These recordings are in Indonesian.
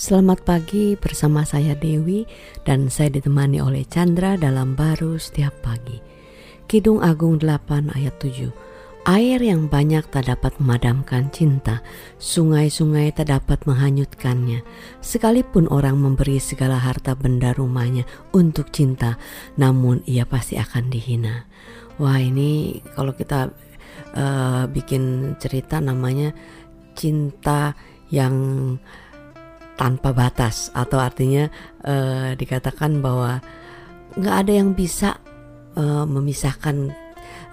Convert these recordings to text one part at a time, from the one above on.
Selamat pagi bersama saya Dewi dan saya ditemani oleh Chandra dalam baru setiap pagi. Kidung Agung 8 ayat 7. Air yang banyak tak dapat memadamkan cinta, sungai-sungai tak dapat menghanyutkannya. Sekalipun orang memberi segala harta benda rumahnya untuk cinta, namun ia pasti akan dihina. Wah ini kalau kita uh, bikin cerita namanya cinta yang tanpa batas atau artinya uh, dikatakan bahwa nggak ada yang bisa uh, memisahkan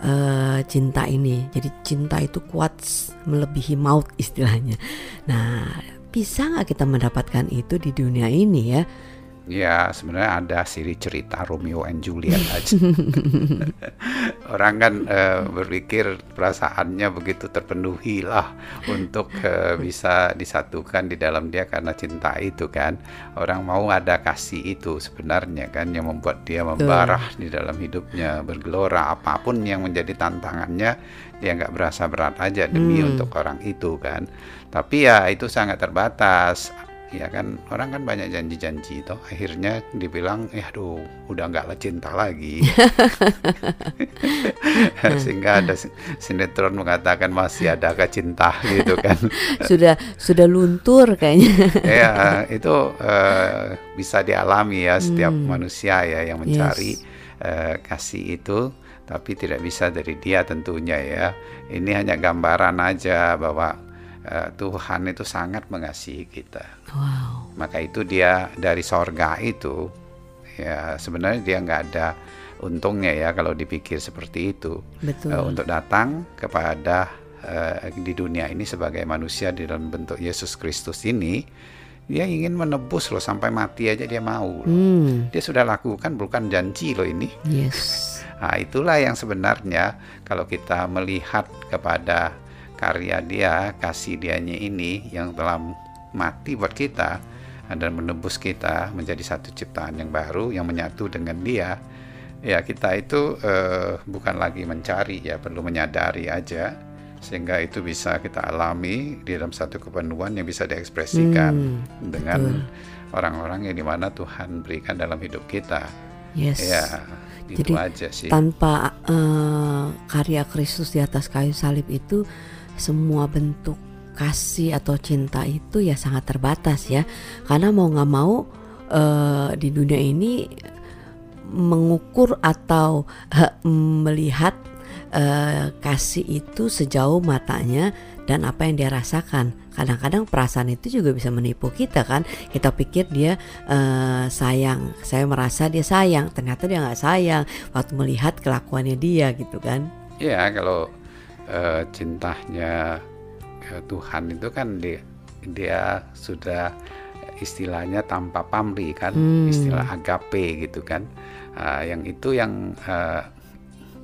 uh, cinta ini. Jadi cinta itu kuat melebihi maut istilahnya. Nah, bisa nggak kita mendapatkan itu di dunia ini ya? Ya sebenarnya ada siri cerita Romeo and Juliet aja. Orang kan uh, berpikir perasaannya begitu terpenuhi lah untuk uh, bisa disatukan di dalam dia karena cinta itu kan. Orang mau ada kasih itu sebenarnya kan yang membuat dia membarah di dalam hidupnya bergelora apa pun yang menjadi tantangannya dia nggak berasa berat aja demi hmm. untuk orang itu kan. Tapi ya itu sangat terbatas ya kan orang kan banyak janji-janji toh. Akhirnya dibilang eh aduh udah nggak cinta lagi. Sehingga ada sinetron mengatakan masih ada cinta gitu kan. Sudah sudah luntur kayaknya. Ya itu uh, bisa dialami ya setiap hmm. manusia ya yang mencari yes. uh, kasih itu. Tapi tidak bisa dari dia tentunya ya. Ini hanya gambaran aja bahwa uh, Tuhan itu sangat mengasihi kita. Wow. Maka itu dia dari sorga itu ya sebenarnya dia nggak ada untungnya ya kalau dipikir seperti itu. Betul. Uh, untuk datang kepada uh, di dunia ini sebagai manusia di dalam bentuk Yesus Kristus ini dia ingin menebus loh sampai mati aja dia mau. Hmm. Dia sudah lakukan bukan janji loh ini. Yes. Nah, itulah yang sebenarnya kalau kita melihat kepada karya dia, kasih dianya ini yang telah mati buat kita dan menebus kita menjadi satu ciptaan yang baru yang menyatu dengan dia. Ya kita itu uh, bukan lagi mencari ya perlu menyadari aja sehingga itu bisa kita alami di dalam satu kepenuhan yang bisa diekspresikan hmm, dengan orang-orang yang di mana Tuhan berikan dalam hidup kita. Yes. Ya, Jadi, aja sih. Tanpa uh, karya Kristus di atas kayu salib itu semua bentuk kasih atau cinta itu ya sangat terbatas ya karena mau nggak mau uh, di dunia ini mengukur atau uh, melihat uh, kasih itu sejauh matanya dan apa yang dia rasakan. Kadang-kadang perasaan itu juga bisa menipu kita kan? Kita pikir dia uh, sayang. Saya merasa dia sayang. Ternyata dia nggak sayang waktu melihat kelakuannya dia gitu kan? Ya kalau uh, cintanya uh, Tuhan itu kan dia dia sudah istilahnya tanpa pamri kan? Hmm. istilah agape gitu kan? Uh, yang itu yang uh,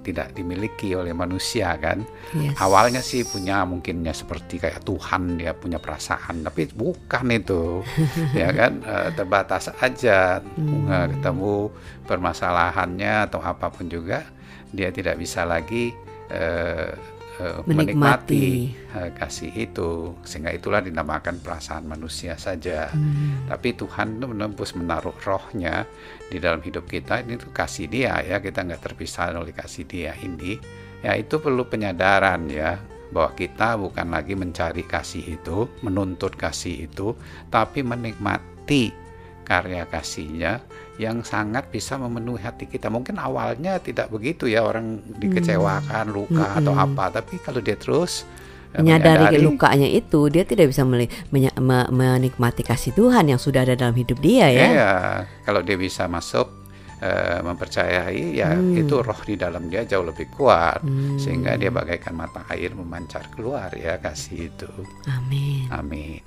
tidak dimiliki oleh manusia kan yes. awalnya sih punya mungkinnya seperti kayak Tuhan dia punya perasaan tapi bukan itu ya kan uh, terbatas aja hmm. ketemu permasalahannya atau apa pun juga dia tidak bisa lagi uh, uh, menikmati, menikmati uh, kasih itu. Sehingga itulah dinamakan perasaan manusia saja. Hmm. tapi Tuhan itu menembus menaruh rohnya di dalam hidup kita. Ini tuh kasih dia ya kita nggak terpisah oleh kasih dia ini. Ya itu perlu penyadaran ya bahwa kita bukan lagi mencari kasih itu menuntut kasih itu tapi menikmati karya kasihnya yang sangat bisa memenuhi hati kita. Mungkin awalnya tidak begitu ya orang dikecewakan, hmm. luka hmm. atau apa, tapi kalau dia terus eh, menyadari, menyadari lukanya itu, dia tidak bisa menikmati kasih Tuhan yang sudah ada dalam hidup dia ya. Iya, kalau dia bisa masuk uh, mempercayai ya hmm. itu roh di dalam dia jauh lebih kuat hmm. sehingga dia bagaikan mata air memancar keluar ya kasih itu. Amin. Amin.